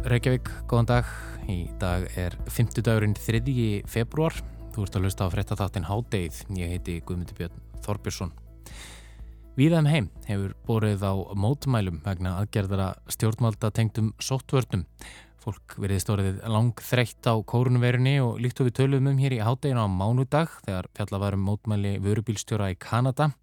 Reykjavík, góðan dag. Í dag er 50 dagurinn 3. februar. Þú ert að hlusta á frettatáttinn Hádeið. Ég heiti Guðmundi Björn Þorbjörnsson. Víðaðum heim hefur borðið á mótumælum vegna aðgerðara stjórnvalda tengdum sóttvörnum. Fólk veriði stórið lang þreytt á kórunverunni og líkt og við töluðum um hér í Hádeinu á mánudag þegar fjallavarum mótumæli vörubílstjóra í Kanada.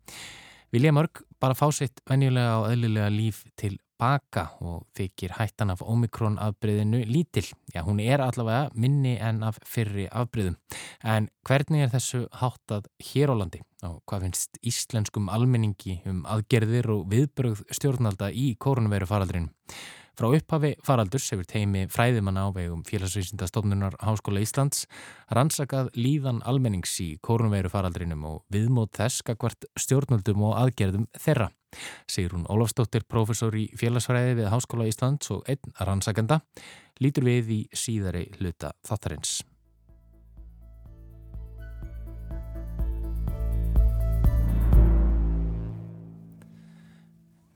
Vilja mörg bara fá sitt venjulega og eðlilega líf til baka og þykir hættan af omikron afbreyðinu lítil. Já, hún er allavega minni en af fyrri afbreyðum. En hvernig er þessu háttað hér á landi? Og hvað finnst íslenskum almenningi um aðgerðir og viðbröð stjórnalda í koronaviru faraldrinu? Frá upphafi faraldurs hefur teimi fræðimann á vegum félagsvísindastofnunar Háskóla Íslands rannsakað líðan almennings í kórnveiru faraldrinum og viðmót þess skakvart stjórnöldum og aðgerðum þeirra. Sigur hún Ólafsdóttir, professor í félagsfræði við Háskóla Íslands og einn rannsakenda, lítur við í síðari hluta þáttarins.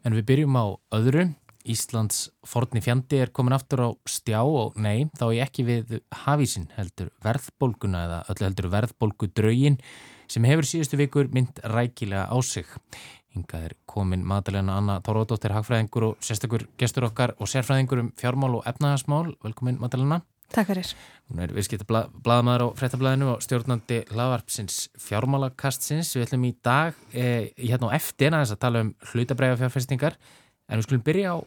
En við byrjum á öðru. Íslands forni fjandi er komin aftur á stjá og nei, þá er ekki við hafísin heldur verðbólguna eða öllu heldur verðbólgu draugin sem hefur síðustu vikur mynd rækilega á sig. Hingað er komin Madalena Anna Tóróðdóttir, hagfræðingur og sérstakur gestur okkar og sérfræðingur um fjármál og efnahagasmál. Velkomin Madalena. Takk fyrir. Hún er viðskipt að bladamæður á frettablaðinu og stjórnandi hlaðvarpsins fjármálakastsins. Við ætlum í dag, eh, hérna á eftir, að tala um hlutabræða fjárfestingar En við skulum byrja á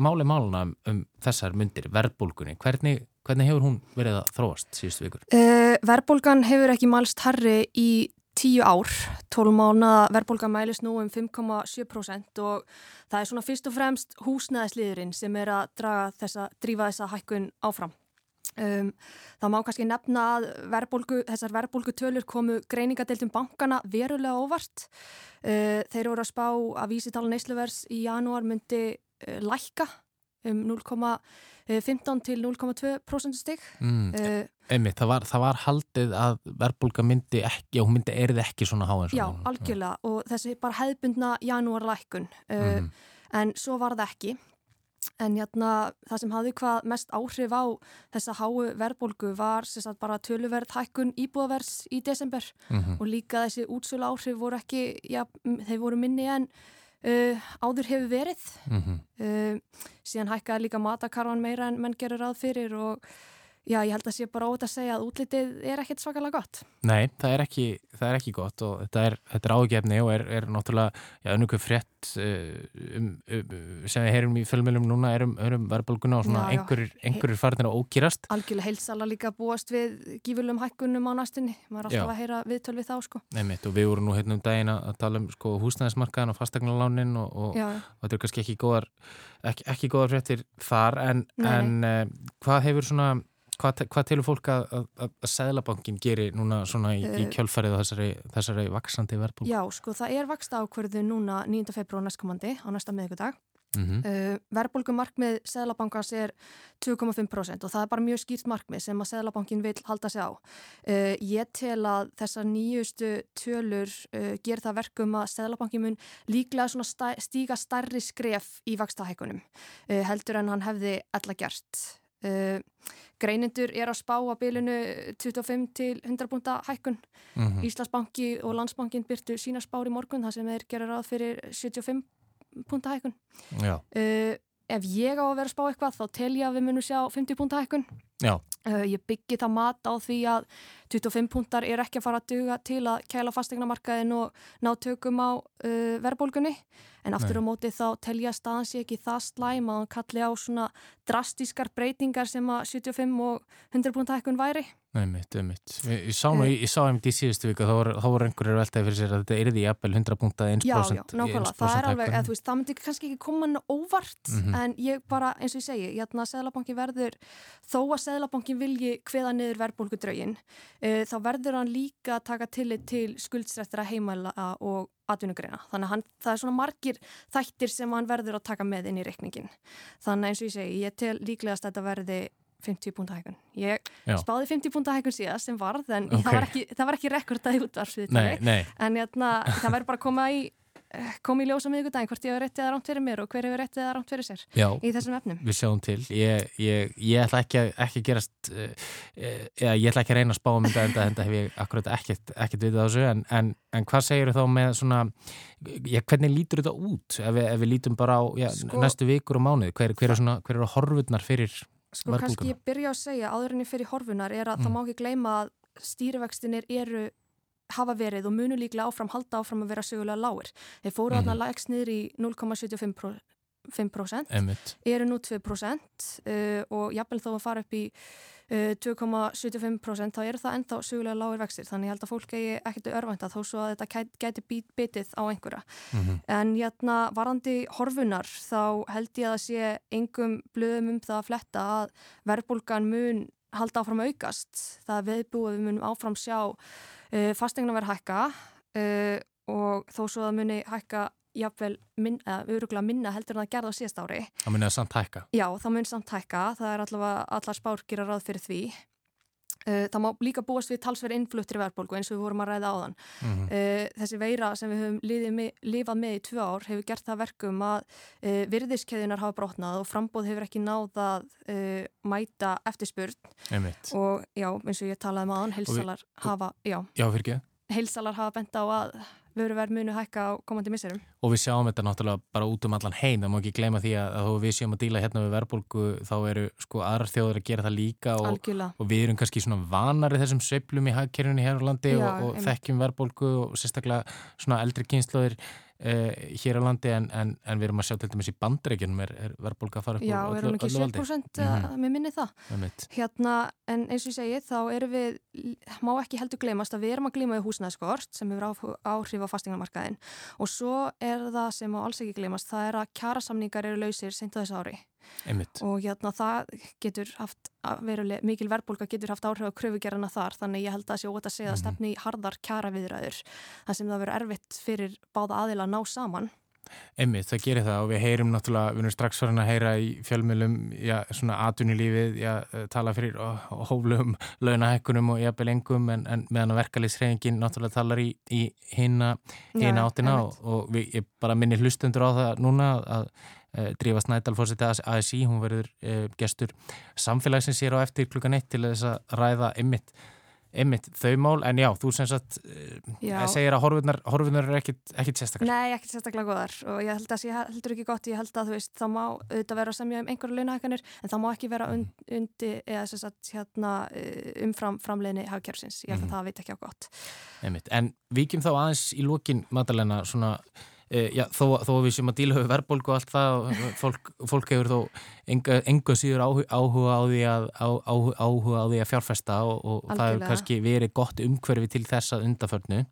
máli máluna um, um þessar myndir, verðbólgunni. Hvernig, hvernig hefur hún verið að þróast síðustu vikur? Uh, verðbólgan hefur ekki mælst herri í tíu ár. Tólum mánuða verðbólgan mælist nú um 5,7% og það er svona fyrst og fremst húsnæðisliðurinn sem er að þessa, drífa þessa hækkun áfram. Um, það má kannski nefna að verðbólgu, þessar verðbólgu tölur komu greiningadeildum bankana verulega óvart. Uh, þeir voru að spá að vísitala neysluvers í janúar myndi uh, lækka um 0,15 til 0,2% stygg mm, uh, Einmitt, það var, það var haldið að verðbólga myndi ekki og myndi erið ekki svona háins Já, algjörlega. Og þessi bara hefðbundna janúarlækun mm. en svo var það ekki En jætna, það sem hafði hvað mest áhrif á þessa háu verðbólgu var bara töluverð hækkun íbúðavers í desember mm -hmm. og líka þessi útsölu áhrif voru ekki, já, þeir voru minni en uh, áður hefur verið. Mm -hmm. uh, síðan hækkaði líka matakarvan meira en menn gerur ráð fyrir og Já, ég held að sé bara ótt að segja að útlitið er ekkert svakalega gott. Nei, það er ekki, það er ekki gott og þetta er, þetta er ágefni og er, er náttúrulega, unnugum frétt uh, um, um, sem við heyrum í fölmjölum núna er um, um verðbólguna og svona einhverjur, farnir að ókýrast. Algjörlega heilsala líka búast við gífurlum hækkunum á næstunni. Maður er alltaf já. að heyra viðtöl við þá, sko. Nei mitt og við vorum nú hérna um daginn að tala um sko húsnæðismarkaðin og fastegnalánin og, og, og þetta er kannski ekki góðar, ekki, ekki góðar fréttir þar en, en uh, hvað hefur svona Hvað, hvað telur fólk að, að, að Sæðlabankin gerir núna svona í, í eh, kjölfarið og þessari, þessari vaksandi verðbólk? Já, sko það er vaksta ákverðu núna 9. februar næstkomandi á næsta miðugudag. Mm -hmm. uh, verðbólkumarkmið Sæðlabankans er 2,5% og það er bara mjög skýrt markmið sem að Sæðlabankin vil halda sig á. Uh, ég tel að þessar nýjustu tölur uh, ger það verkum að Sæðlabankin mun líklega stæ, stíga starri skref í vakstahækunum heldur en hann hefði alla gert. Uh, greinendur er að spá að bylunu 25 til 100 púnta hækkun. Mm -hmm. Íslandsbanki og Landsbankin byrtu sína spár í morgun þar sem þeir gera ráð fyrir 75 púnta hækkun. Uh, ef ég á að vera að spá eitthvað þá tel ég að við munum sjá 50 púnta hækkun uh, ég byggi það mat á því að 25 púntar er ekki að fara að duga til að kæla fastegnamarkaðin og ná tökum á verðbólgunni en aftur Nei. á móti þá telja staðans ég ekki það slæm að hann kalli á svona drastískar breytingar sem að 75 og 100 púnta ekkun væri. Nei mitt, mitt. Ég, ég sá einmitt í síðustu vika, þá voru einhverjur veltaði fyrir sér að þetta er því jafnvel 100 púnta 1% Já, já, nákvæmlega, það er alveg, eða, veist, það myndi kannski ekki koma hann óvart mm -hmm. en ég bara, eins og ég segi, ég ætla að Sæðlabankin verður, þó að Sæðlabankin vilji hveða niður verðbólkudraugin, uh, eh, þá verður hann líka að taka tillit til skuldstrættra heimæla og atvinnugreina. Þannig að hann, það er svona margir þættir sem hann verður að taka með inn í reikningin. Þannig eins og ég segi, ég tel líklegast að þetta verði 50 púnta hækun. Ég Já. spáði 50 púnta hækun síðast sem varð en okay. það var ekki, ekki rekordað í útvarsvið. En jæna, hérna, það verður bara að koma í eh, kom í ljósa miðugudagin hvort ég hefur réttið að rámt fyrir mér og hver hefur réttið að rámt fyrir sér Já, í þessum efnum. Við sjáum til. Ég, ég, ég ætla ekki að ekki gerast, uh, eða ég ætla ekki að reyna að spá um þetta en þetta hef ég akkurat ekkert, ekkert vitað á þessu en, en, en hvað segir þú þá með svona, já, hvernig lítur þetta út ef við, ef við lítum bara á já, sko, næstu vikur og mánuð, hver, hver, er svona, hver eru horfurnar fyrir Sko kannski ég byrja að segja áður en ég fyrir horfunar er að mm. það má ekki gleyma að stýrivextinir eru hafa verið og munu líklega áfram halda áfram að vera sögulega lágir. Þeir fóru mm. aðna lægst niður í 0,75% 5% eru nú 2% uh, og jafnvel þó að fara upp í uh, 2,75% þá eru það enda sögulega lágir vextir. Þannig ég held að fólk eigi ekkert örvænta þó svo að þetta gæti být, bitið á einhverja. Mm -hmm. en jætna varandi horfunar þá held ég að það sé engum blöðum um það að fletta að verðbólgan mun halda áfram aukast. Það viðbúið við munum áfram sjá uh, fastegna verið hækka og þó svo að muni hækka jáfnvel min, öruglega minna heldur en það gerða á síðast ári. Það muni að samt hækka? Já, það muni samt hækka. Það er allavega allar spárkýra ráð fyrir því. Uh, það má líka búast við talsverð innfluttir verðbólgu eins og við vorum að ræða á þann. Mm -hmm. uh, þessi veira sem við höfum með, lifað með í tvö ár hefur gert það verkum að uh, virðiskeðunar hafa brotnað og frambóð hefur ekki náð að mæta eftirspurn. Einmitt. Og já, eins og ég talaði með um heilsalar hafa, já, já heilsalar hafa bent á að vöruverð munu hækka á komandi misserum. Og við sjáum þetta náttúrulega bara út um allan heim, það má ekki gleyma því að þó við séum að díla hérna við verðbólgu þá eru sko aðrar þjóður að gera það líka og, og við erum kannski svona vanari þessum söplum í hagkerjunni hér á landi Já, og, og þekkjum verðbólgu og sérstaklega svona eldri kynnslóðir Uh, hér á landi en, en, en við erum að sjá til dæmis í bandreikinum er, er verðbólka að fara upp Já, við erum ekki 7% mm. með minni það. Hérna, en eins og ég segi þá erum við, má ekki heldur glemast að við erum að glíma í húsnæðskort sem hefur áhrif á fastingarmarkaðin og svo er það sem á alls ekki glemast það er að kjærasamningar eru lausir sent á þessu ári Einmitt. og hérna það getur haft veruleg, mikil verðbólka getur haft áhrif á kröfugerðana þar þannig ég held að það sé ótt að segja að mhm. stefni í hardar kjara viðræður þar sem það verður erfitt fyrir báða aðila að ná saman Emmi, það gerir það og við heyrum náttúrulega, við erum strax farin að heyra í fjölmjölum, já, svona atunilífið, já, tala fyrir hóflum, launahekkunum og jafnvel engum en, en meðan að verkaliðsreifingin náttúrulega talar í, í hina, hina áttina og, og við, ég bara minni hlustundur á það núna að Drífa Snædal fórseti ASI, hún verður eh, gestur samfélagsins hér á eftir klukkan eitt til þess að ræða ymmit, ymmit þau mál, en já, þú sem sagt eh, já. segir að horfinar eru ekkit, ekkit sérstaklega. Nei, ekkit sérstaklega goðar og ég held að það heldur ekki gott, ég held að þú veist, það má auðvitað vera að semja um einhverju launahækkanir en það má ekki vera und, undi eða sem sagt hérna umfram framleginni hafkjörnsins, ég held að mm það veit ekki á gott. Ymmit, en vikjum þá aðeins í lókin, Madalena, svona já, þó, þó við sem að díla höfu verðbólgu og allt það fólk, fólk hefur þó enga, enga síður áhuga á því að, á, áhuga á því að fjárfesta og, og það hefur kannski verið gott umhverfi til þessa undaförnu.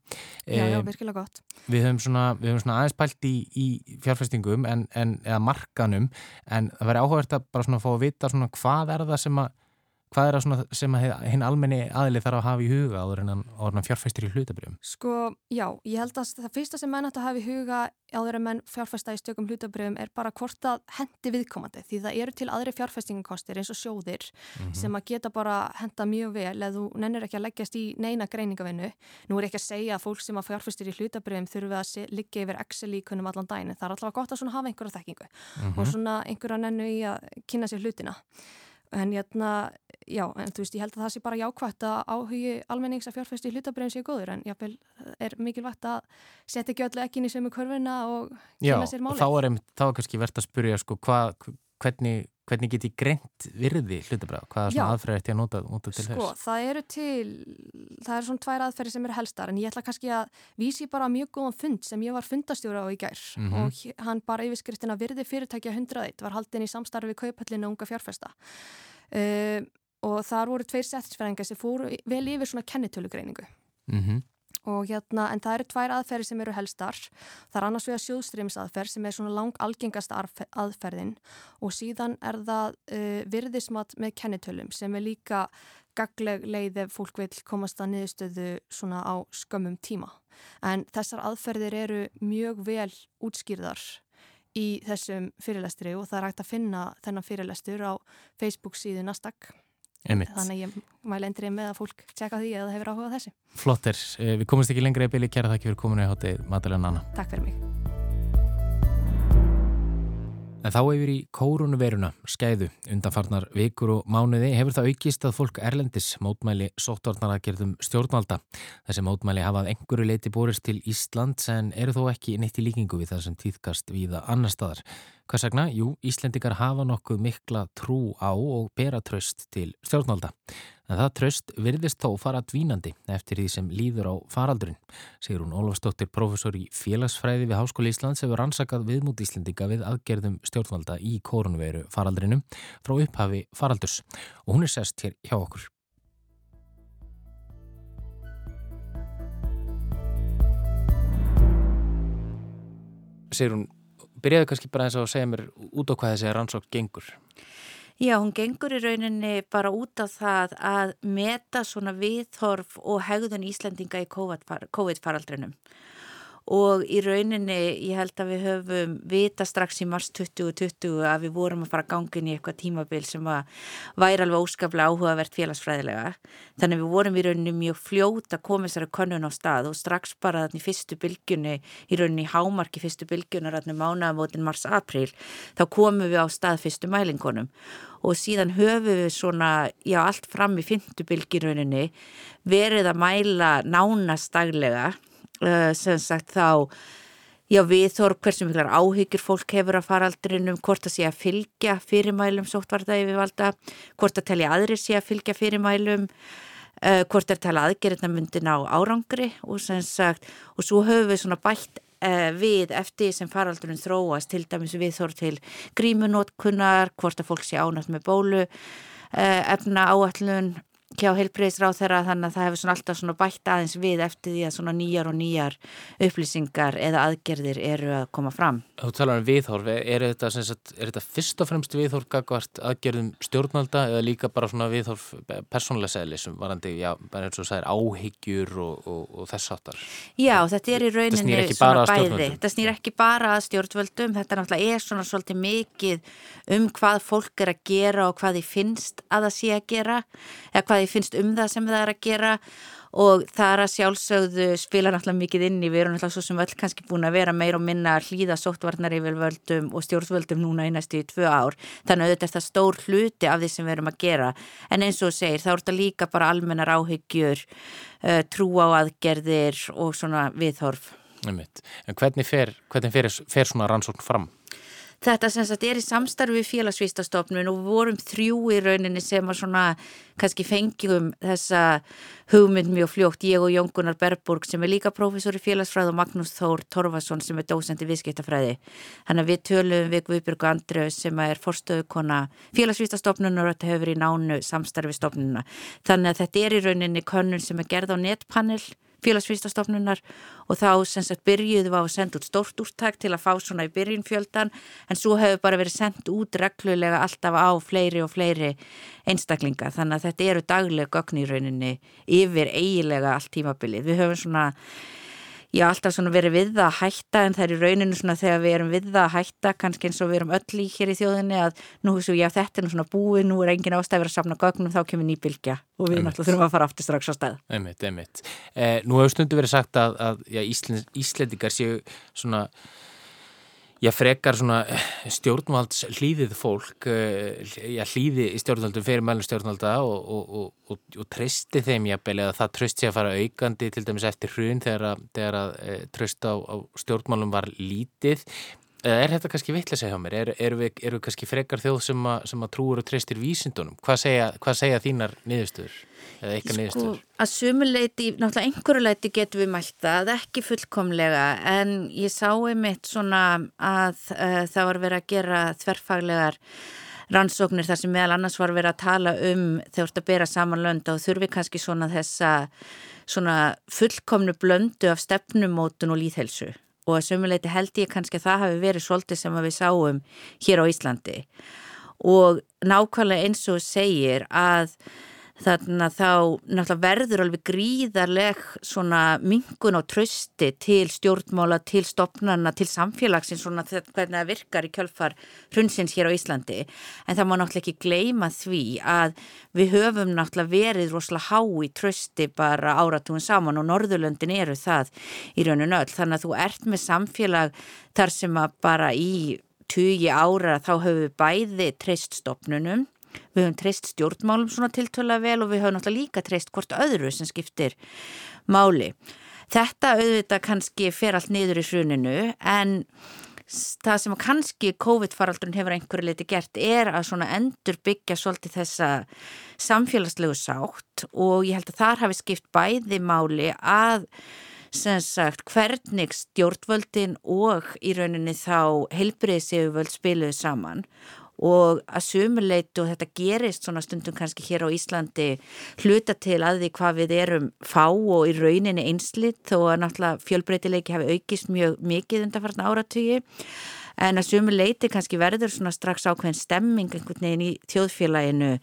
Já, já, virkilega gott. Við höfum svona, við höfum svona aðeins pælt í, í fjárfestingum en, en, eða markanum en það verður áhugavert að bara svona fá að vita svona hvað er það sem að Hvað er það sem hinn almenni aðlið þarf að hafa í huga áður en hann fjárfæstir í hlutabrjöfum? Sko, já, ég held að það fyrsta sem menn ætti að hafa í huga áður en menn fjárfæsta í stökum hlutabrjöfum er bara hvort að hendi viðkomandi því það eru til aðri fjárfæstingakostir eins og sjóðir mm -hmm. sem að geta bara henda mjög vel eða þú nennir ekki að leggjast í neina greiningavinnu. Nú er ekki að segja að fólk sem að fjárfæstir í hlutabrjöfum þurfi að liggja yfir En jætna, já, en þú veist, ég held að það sé bara jákvæmt að áhugi almennings að fjárfæstu í hlutabröðin sé góður, en jáfnvel er mikilvægt að setja ekki öllu ekki inn í sömu kurvina og kynna sér málið. Já, og þá er, þá er kannski verðt að spurja, sko, hva, hvernig, hvernig get ég greint virði hlutabröð? Hvaða svona aðferð ætti að nota, nota til sko, þess? Sko, það eru til, það eru svona tvær aðferði sem eru helstar, en ég ætla kannski að vísi bara mjög góðan fund sem ég var fundastjóra á í gær mm -hmm. og hann bara yfirskriftina virði fyrirtækja 101 var haldin í samstarfi við kaupallinu unga fjárfesta uh, og þar voru tveir settisfæringar sem fóru vel yfir svona kennitölugreiningu mm -hmm. Og hérna, en það eru tvær aðferði sem eru helstar, það er annars vegar sjóðstrýmsaðferð sem er svona lang algengast aðferðin. Og síðan er það uh, virðismat með kennitölum sem er líka gagleg leið ef fólk vil komast að niðurstöðu svona á skömmum tíma. En þessar aðferðir eru mjög vel útskýrðar í þessum fyrirlestri og það er hægt að finna þennan fyrirlestur á Facebook síðu Nasdaq Einmitt. Þannig ég mæle endrið með að fólk tjekka því að það hefur áhugað þessi. Flottir, eh, við komumst ekki lengra í byli, kæra þakki fyrir kominu í hátið, Madalena Nanna. Takk fyrir mig. En þá hefur í kórunveruna, skæðu, undanfarnar vikur og mánuði hefur það aukist að fólk erlendis mótmæli sóttvarnaragerðum stjórnvalda. Þessi mótmæli hafað einhverju leiti borist til Ísland en eru þó ekki neitt í líkingu við það sem týðkast viða annar staðar. Hvers vegna? Jú, Íslendikar hafa nokkuð mikla trú á og bera tröst til stjórnvalda. En það tröst virðist þó fara dvínandi eftir því sem líður á faraldurinn. Sigur hún Ólafsdóttir, professor í félagsfræði við Háskóli Íslands hefur ansakað viðmút Íslendika við aðgerðum stjórnvalda í kórunveru faraldrinum frá upphafi faraldurs. Og hún er sest hér hjá okkur. Sigur hún byrjaðu kannski bara eins og segja mér út á hvað þessi rannsók gengur. Já, hún gengur í rauninni bara út á það að meta svona viðhorf og hegðun Íslandinga í COVID-faraldrinum og í rauninni ég held að við höfum vita strax í mars 2020 að við vorum að fara inn í eitthvað tímabil sem væri alveg óskaplega áhugavert félagsfræðilega. Þannig við vorum í rauninni mjög fljót að koma þessari konun á stað og strax bara þannig fyrstu bylgjunni í rauninni hámarki fyrstu bylgjunar þannig mánaðamótin mars-april þá komum við á stað fyrstu mælingunum. Og síðan höfum við svona já allt fram í fymtu bylgjurauninni verið að mæla nánast daglega uh, sem sagt þá já við þóru hversu miklar áhyggjur fólk hefur að fara aldrei um hvort að sé að fylgja fyrirmælum sóttvarta yfir valda, hvort að telja aðri sé að fylgja fyrirmælum uh, hvort er tala aðgerðna myndin á árangri og sem sagt og svo höfum við svona bætt uh, við eftir sem faraldurinn þróast til dæmis við þóru til grímunótkunnar hvort að fólk sé ánætt með bólu efna áallun hjá heilbreyðisráð þeirra þannig að það hefur svona alltaf svona bætt aðeins við eftir því að svona nýjar og nýjar upplýsingar eða aðgerðir eru að koma fram. Þú talar um viðhorf, er þetta, sagt, er þetta fyrst og fremst viðhorf gagvart aðgerðum stjórnvalda eða líka bara svona viðhorf persónlega segli sem varandi, já, bara eins og það er áhyggjur og, og, og þess áttar? Já, þetta er í rauninni svona bæði, þetta snýr ekki bara að stjórnvaldum, þetta náttúrulega er svona svolítið mikið um hvað fólk er að gera og hvað hvað því finnst um það sem það er að gera og það er að sjálfsögðu spila náttúrulega mikið inn í, við erum náttúrulega svo sem öll kannski búin að vera meir og minna að hlýða sóttvarnar yfir völdum og stjórnvöldum núna í næstu í tvö ár, þannig að þetta er það stór hluti af því sem við erum að gera. En eins og segir, þá er þetta líka bara almennar áhyggjur, uh, trú á aðgerðir og svona viðhorf. En hvernig fer, hvernig fer, fer svona rannsókn fram? Þetta sem sagt er í samstarfi félagsvístastofnun og vorum þrjú í rauninni sem að svona kannski fengjum þessa hugmynd mjög fljótt, ég og Jón Gunnar Berburg sem er líka professor í félagsfræð og Magnús Þór Torfason sem er dósend í viðskiptafræði. Þannig að við tölum við Guðbjörgu Andröð sem er forstöðukona félagsvístastofnun og þetta hefur í nánu samstarfi stofnununa. Þannig að þetta er í rauninni könnun sem er gerð á netpanel félagsvístastofnunar og þá sem sagt byrjuðu við að senda út stórt úrtak til að fá svona í byrjun fjöldan en svo hefur bara verið sendt út reglulega alltaf á fleiri og fleiri einstaklinga þannig að þetta eru daglega gögn í rauninni yfir eigilega allt tímabilið. Við höfum svona ég haf alltaf svona verið við það að hætta en það er í rauninu svona þegar við erum við það að hætta kannski eins og við erum öll í hér í þjóðinni að nú hefur ég að þetta er nú svona búið nú er engin ástæður að samna gögnum þá kemur nýbilgja og við náttúrulega þurfum að fara aftur strax á stað. Einmitt, einmitt. Eh, nú hefur stundu verið sagt að, að já, Íslendingar séu svona Já, frekar svona eh, stjórnvalds hlýðið fólk, eh, já, hlýði stjórnvaldum fyrir mælum stjórnvalda og, og, og, og treysti þeim jafnvel eða það treyst sér að fara aukandi til dæmis eftir hrun þegar, þegar að e, treyst á, á stjórnmálum var lítið. Er þetta kannski vittlega segja á mér? Er, er við, eru við kannski frekar þjóð sem að, sem að trúur og treystir vísindunum? Hvað segja, hvað segja þínar niðurstöður? Eða eitthvað sko, niðurstöður? Að sumuleiti, náttúrulega einhverju leiti getum við mælt það, ekki fullkomlega, en ég sá einmitt svona að uh, það var verið að gera þverfaglegar rannsóknir þar sem meðal annars var verið að tala um þegar þú ert að bera saman lönda og þurfi kannski svona þessa svona fullkomnu blöndu af stefnumótun og líðhelsu og að sömuleiti held ég kannski að það hafi verið svolítið sem við sáum hér á Íslandi. Og nákvæmlega eins og segir að þannig að þá náttúrulega verður alveg gríðarleg svona mingun á trösti til stjórnmála, til stopnarna, til samfélagsins svona hvernig það virkar í kjölfar hrunsins hér á Íslandi. En það má náttúrulega ekki gleima því að við höfum náttúrulega verið rosalega há í trösti bara áratúin saman og Norðurlöndin eru það í rauninu öll. Þannig að þú ert með samfélag þar sem að bara í tugi ára þá höfum við bæði treyst stopnunum, við höfum treyst stjórnmálum svona tiltöla vel og við höfum náttúrulega líka treyst hvort öðru sem skiptir máli. Þetta auðvitað kannski fer allt niður í hruninu en það sem kannski COVID-faraldrun hefur einhverju leiti gert er að svona endur byggja svolítið þessa samfélagslegu sátt og ég held að þar hafi skipt bæði máli að sagt hvernig stjórnvöldin og í rauninni þá heilbriðsefuvöld spiluðu saman og að sumuleitu og þetta gerist svona stundum kannski hér á Íslandi hluta til að því hvað við erum fá og í rauninni einslitt þó að náttúrulega fjölbreytileiki hafi aukist mjög mikið undanfartna áratögi en að sumuleiti kannski verður svona strax ákveðin stemming einhvern veginn í þjóðfélaginu.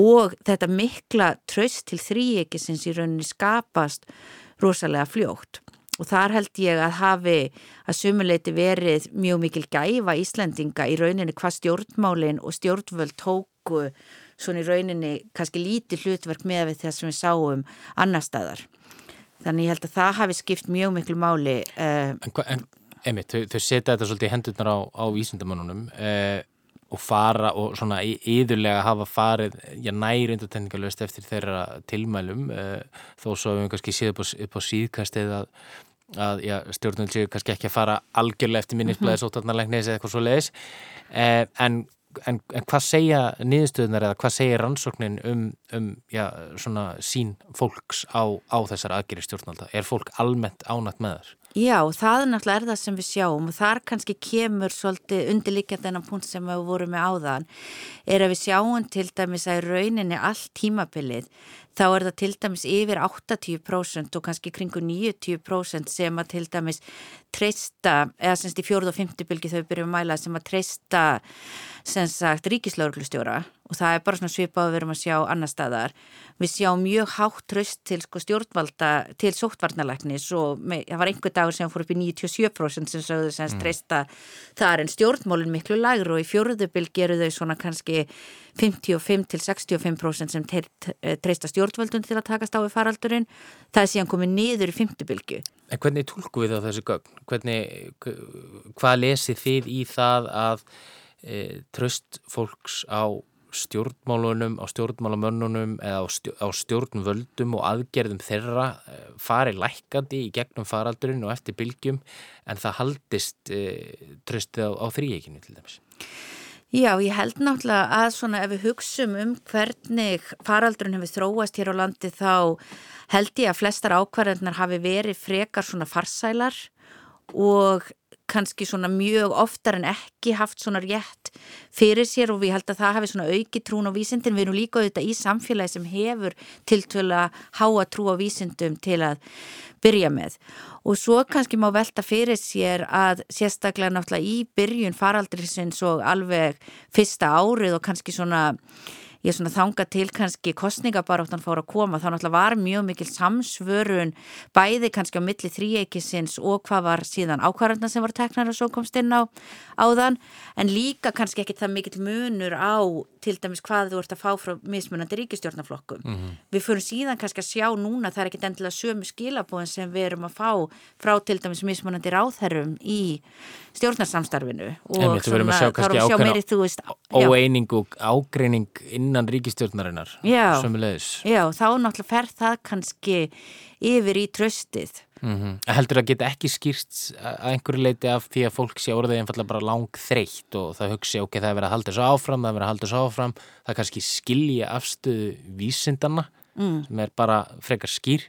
Og þetta mikla tröst til þrýekisins í rauninni skapast rosalega fljótt og þar held ég að hafi að sumuleiti verið mjög mikil gæfa Íslandinga í rauninni hvað stjórnmálinn og stjórnvöld tóku svona í rauninni kannski lítið hlutverk með við þess að við sáum annar staðar. Þannig ég held að það hafi skipt mjög miklu máli. Uh, en, en Emið, þau, þau setja þetta svolítið í hendurnar á, á vísindamannunum uh, og fara og svona íðurlega hafa farið já, næri undartekningalöst eftir þeirra tilmælum uh, þó svo hefum við kannski séð upp á, á síðkastið að að stjórnum séu kannski ekki að fara algjörlega eftir minnisblæði mm -hmm. eða eitthvað svo leiðis eh, en, en, en hvað segja niðurstöðunar eða hvað segja rannsóknin um, um já, svona sín fólks á, á þessar aðgeri stjórnalda er fólk almennt ánætt með þar? Já, það er náttúrulega er það sem við sjáum og þar kannski kemur svolítið undirlikjað þennan punkt sem við vorum með áðan er að við sjáum til dæmis að í rauninni allt tímabilið þá er það til dæmis yfir 80% og kannski kringu 90% sem að til dæmis treysta, eða semst í fjóruð og fymti bylgi þau byrjum að mæla sem að treysta sem sagt ríkislauglustjóra og það er bara svona svipað að við erum að sjá annar staðar. Við sjáum mjög hátt tröst til sko, stjórnvalda, til sóttvarnalæknis og með, það var einhver dagur sem fór upp í 97% sem sögðu sem mm. treysta þar en stjórnmálinn miklu lagur og í fjóruðubil gerur þau svona kannski 55-65% sem treysta stjórnvaldun til að takast á við faraldurinn. Það er síðan komið niður í fymtubilgu. En hvernig tólku við á þessu gögn? Hvernig, hvað lesið þið í það að e, tröst fólks á stjórnmálunum, á stjórnmálamönnunum eða á, stjórn, á stjórnvöldum og aðgerðum þeirra eh, fari lækandi í gegnum faraldurinn og eftir bylgjum en það haldist e, tröstið á, á þrýjekinu til dæmis. Já, ég held náttúrulega að svona ef við hugsum um hvernig faraldurinn hefur þróast hér á landi þá held ég að flestar ákvarðarnar hafi verið frekar svona farsælar og kannski svona mjög oftar en ekki haft svona rétt fyrir sér og við held að það hafi svona auki trún á vísindin, við erum líka auðvitað í samfélagi sem hefur tiltvöla háa trú á vísindum til að byrja með. Og svo kannski má velta fyrir sér að sérstaklega náttúrulega í byrjun faraldrisins og alveg fyrsta árið og kannski svona ég svona þanga til kannski kostningabaráttan fór að koma þá náttúrulega var mjög mikil samsvörun bæði kannski á milli þrýeikisins og hvað var síðan ákvarðarna sem var teknar og svo komst inn á áðan en líka kannski ekki það mikil munur á til dæmis hvað þú ert að fá frá mismunandi ríkistjórnaflokkum. Mm -hmm. Við fyrir síðan kannski að sjá núna það er ekki endilega sömu skilabóðin sem við erum að fá frá til dæmis mismunandi ráðherrum í stjórnarsamstarfinu og svona, þá erum við að sjá meiri þú veist ágreining innan ríkistjórnarinnar sömulegis. Já, þá náttúrulega fer það kannski yfir í tröstið Mm -hmm. Heldur það geta ekki skýrst að einhverju leiti af því að fólk sé orðið einfallega bara lang þreytt og það hugsi ok, það er verið að halda þessu áfram, það er verið að halda þessu áfram það kannski skilja afstöðu vísindana mm. sem er bara frekar skýr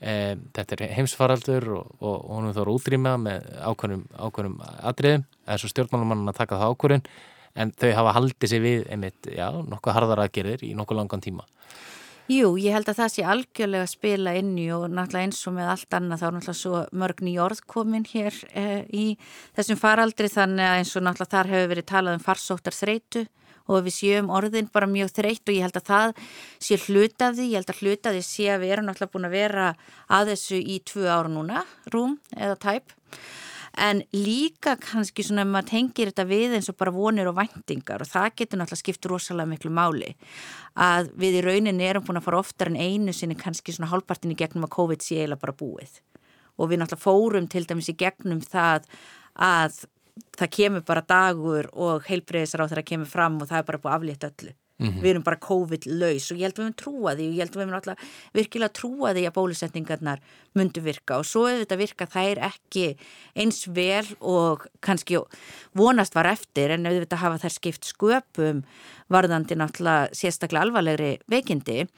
e, þetta er heimsfaraldur og, og, og hún þarf útrýmað með ákvörnum, atriðum, er svo stjórnmálumann að taka það ákvörðun en þau hafa haldið sér við einmitt, já, nokkuð harðar aðgerðir í nokkuð langan tíma. Jú, ég held að það sé algjörlega að spila inn í og náttúrulega eins og með allt annað þá er náttúrulega svo mörg nýjórð komin hér eh, í þessum faraldri þannig að eins og náttúrulega þar hefur verið talað um farsóttar þreitu og við séum orðin bara mjög þreytt og ég held að það sé hlutaði, ég held að hlutaði sé að við erum náttúrulega búin að vera að þessu í tvö ára núna, rúm eða tæp en líka kannski svona ef maður tengir þetta við eins og bara vonir og væntingar og það getur náttúrulega skipt rosalega miklu máli að við í rauninni erum búin að fara oftar en einu sinni kannski svona hálfpartin í gegnum að COVID sé eiginlega bara búið og við náttúrulega fórum til dæmis í gegnum það að það kemur bara dagur og heilbreyðisar á þeirra kemur fram og það er bara búið aflétt öllu. Mm -hmm. Við erum bara COVID-laus og ég held að við höfum trúa því og ég held að við höfum alltaf virkilega trúa því að bólusetningarnar myndu virka og svo ef þetta virka það er ekki eins vel og kannski vonast var eftir en ef þetta hafa þær skipt sköpum varðandi náttúrulega sérstaklega alvarlegri veikindi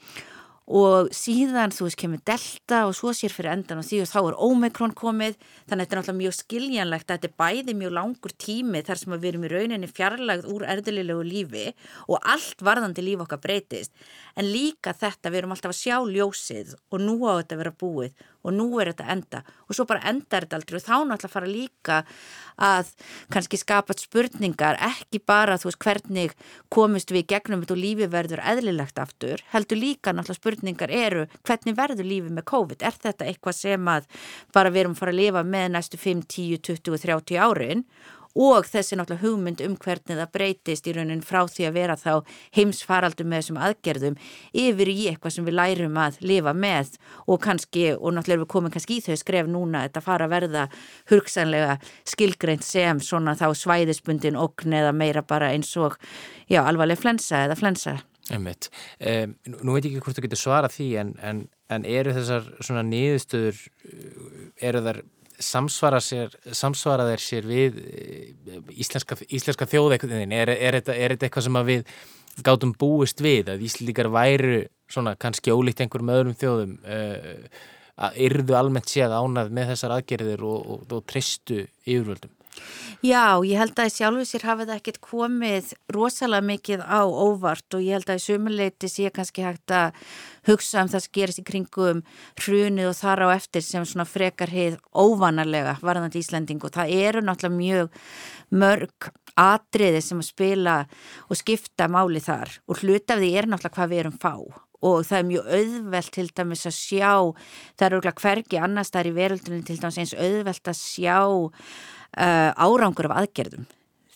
og síðan þú veist kemur delta og svo sér fyrir endan og því og þá er omikron komið. Þannig að þetta er náttúrulega mjög skiljanlegt að þetta er bæði mjög langur tími þar sem við erum í rauninni fjarlagð úr erðililegu lífi og allt varðandi líf okkar breytist. En líka þetta við erum alltaf að sjá ljósið og nú á þetta að vera búið og nú er þetta enda. Og svo bara endar þetta aldrei. Og þá náttúrulega fara líka að kannski skapa spurningar ekki bara þú veist hvernig komist við gegnum þetta og lífi verður eðlilegt aftur, heldur líka náttúrulega spurningar eru hvernig verður lífi með COVID? Er þetta eitthvað sem að bara við erum fara að lifa með næstu 5, 10, 20, 30 árin og þessi náttúrulega hugmynd um hvernig það breytist í raunin frá því að vera þá heimsfaraldum með þessum aðgerðum yfir í eitthvað sem við lærum að lifa með og kannski, og náttúrulega við komum kannski í þau skref núna, þetta fara að verða hugsanlega skilgreint sem svona þá svæðisbundin okn eða meira bara eins og, já, alvarleg flensa eða flensa. Einmitt. Um, nú veit ég ekki hvort þú getur svarað því en, en, en eru þessar svona niðurstöður, eru þar samsvara, sér, samsvara þeir sér við eh, íslenska, íslenska þjóðeikunin? Er, er, er, þetta eitthvað sem við gátum búist við að Íslíkar væru svona kannski ólíkt einhverjum öðrum þjóðum uh, að yrðu almennt séð ánað með þessar aðgerðir og, og, og tristu yfirvöldum? Já, ég held að sjálfur sér hafi það ekkert komið rosalega mikið á óvart og ég held að í sumuleiti sé kannski hægt að hugsa um það sem gerist í kringum hrunið og þar á eftir sem svona frekar heið óvanarlega varðandi Íslanding og það eru náttúrulega mjög mörg atriði sem að spila og skipta máli þar og hluta af því er náttúrulega hvað við erum fá og það er mjög auðvelt til dæmis að sjá, það eru hverki annars þar í veröldunum til dæmis eins auðvelt að sjá uh, árangur af aðgerðum.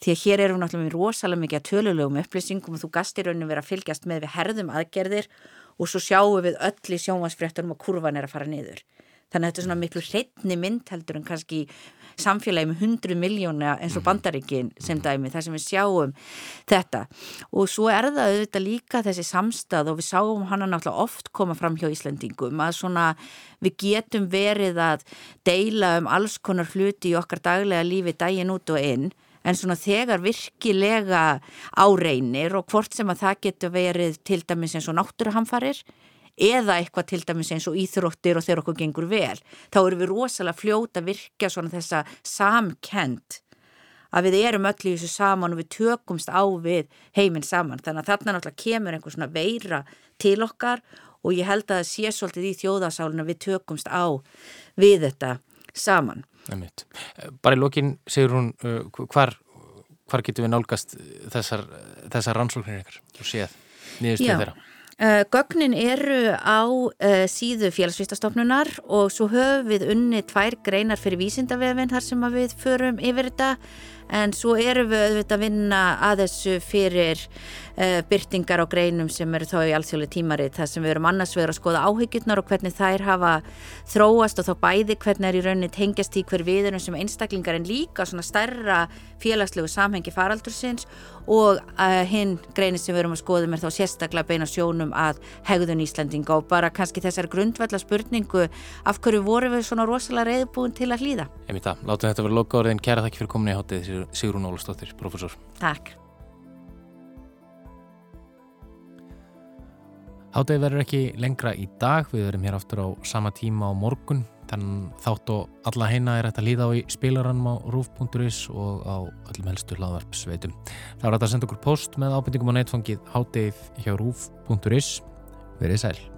Því að hér við náttúrulega rosalega mikið að tölulegum upplýsingum og þú gastir raunin verið að fylgjast með við herðum aðgerðir og svo sjáum við öll í sjónvansfréttunum að kurvan er að fara niður. Þannig að þetta er svona miklu hreitni mynd heldur en kannski samfélagi með 100 miljóna eins og mhm. bandaríkin sem dæmi þar sem við sjáum þetta og svo er það auðvitað líka þessi samstað og við sáum hana náttúrulega oft koma fram hjá Íslandingum að svona við getum verið að deila um alls konar hluti í okkar daglega lífi daginn út og inn en svona þegar virkilega áreinir og hvort sem að það getur verið til dæmis eins og náttúruhamfarir eða eitthvað til dæmis eins og íþróttir og þegar okkur gengur vel þá eru við rosalega fljóta að virka svona þessa samkend að við erum öll í þessu saman og við tökumst á við heiminn saman. Þannig að þarna náttúrulega kemur einhver svona veira til okkar og ég held að það sé svolítið í þjóðasálinu að við tökumst á við þetta saman. Bara í lokin segur hún uh, hvar, hvar getur við nálgast þessar, þessar rannsóknir ykkar og séð nýðustuð þeirra gögnin eru á uh, síðu félagsvistastofnunar og svo höfum við unni tvær greinar fyrir vísindavefin þar sem við förum yfir þetta en svo erum við auðvitað að vinna að þessu fyrir uh, byrtingar á greinum sem eru þá í alþjóðlega tímarið þar sem við erum annars vegar að skoða áhyggjurnar og hvernig þær hafa þróast og þá bæði hvernig er í rauninni tengjast í hver viðurum sem einstaklingar en líka svona stærra félagslegu samhengi faraldursins og uh, hinn greinin sem við erum að skoðum er þá sérstaklega beina sjónum að hegðun Íslandinga og bara kannski þessar grundvalla spurningu af hverju voru við svona rosalega reyðbúin til að hlýða. Ég myndi að láta þetta vera loka orðin, kæra þakki fyrir komin í hátið Sigrún Ólastóttir, profesor. Takk. Hátegi verður ekki lengra í dag, við verum hér aftur á sama tíma á morgun, þannig þátt og alla heina er hægt að líða á í spilaranum á rúf.is og á öllum helstu hlaðvarpsveitum. Það var hægt að senda okkur post með ábyrtingum á netfangið hátegi hjá rúf.is. Verið sæl.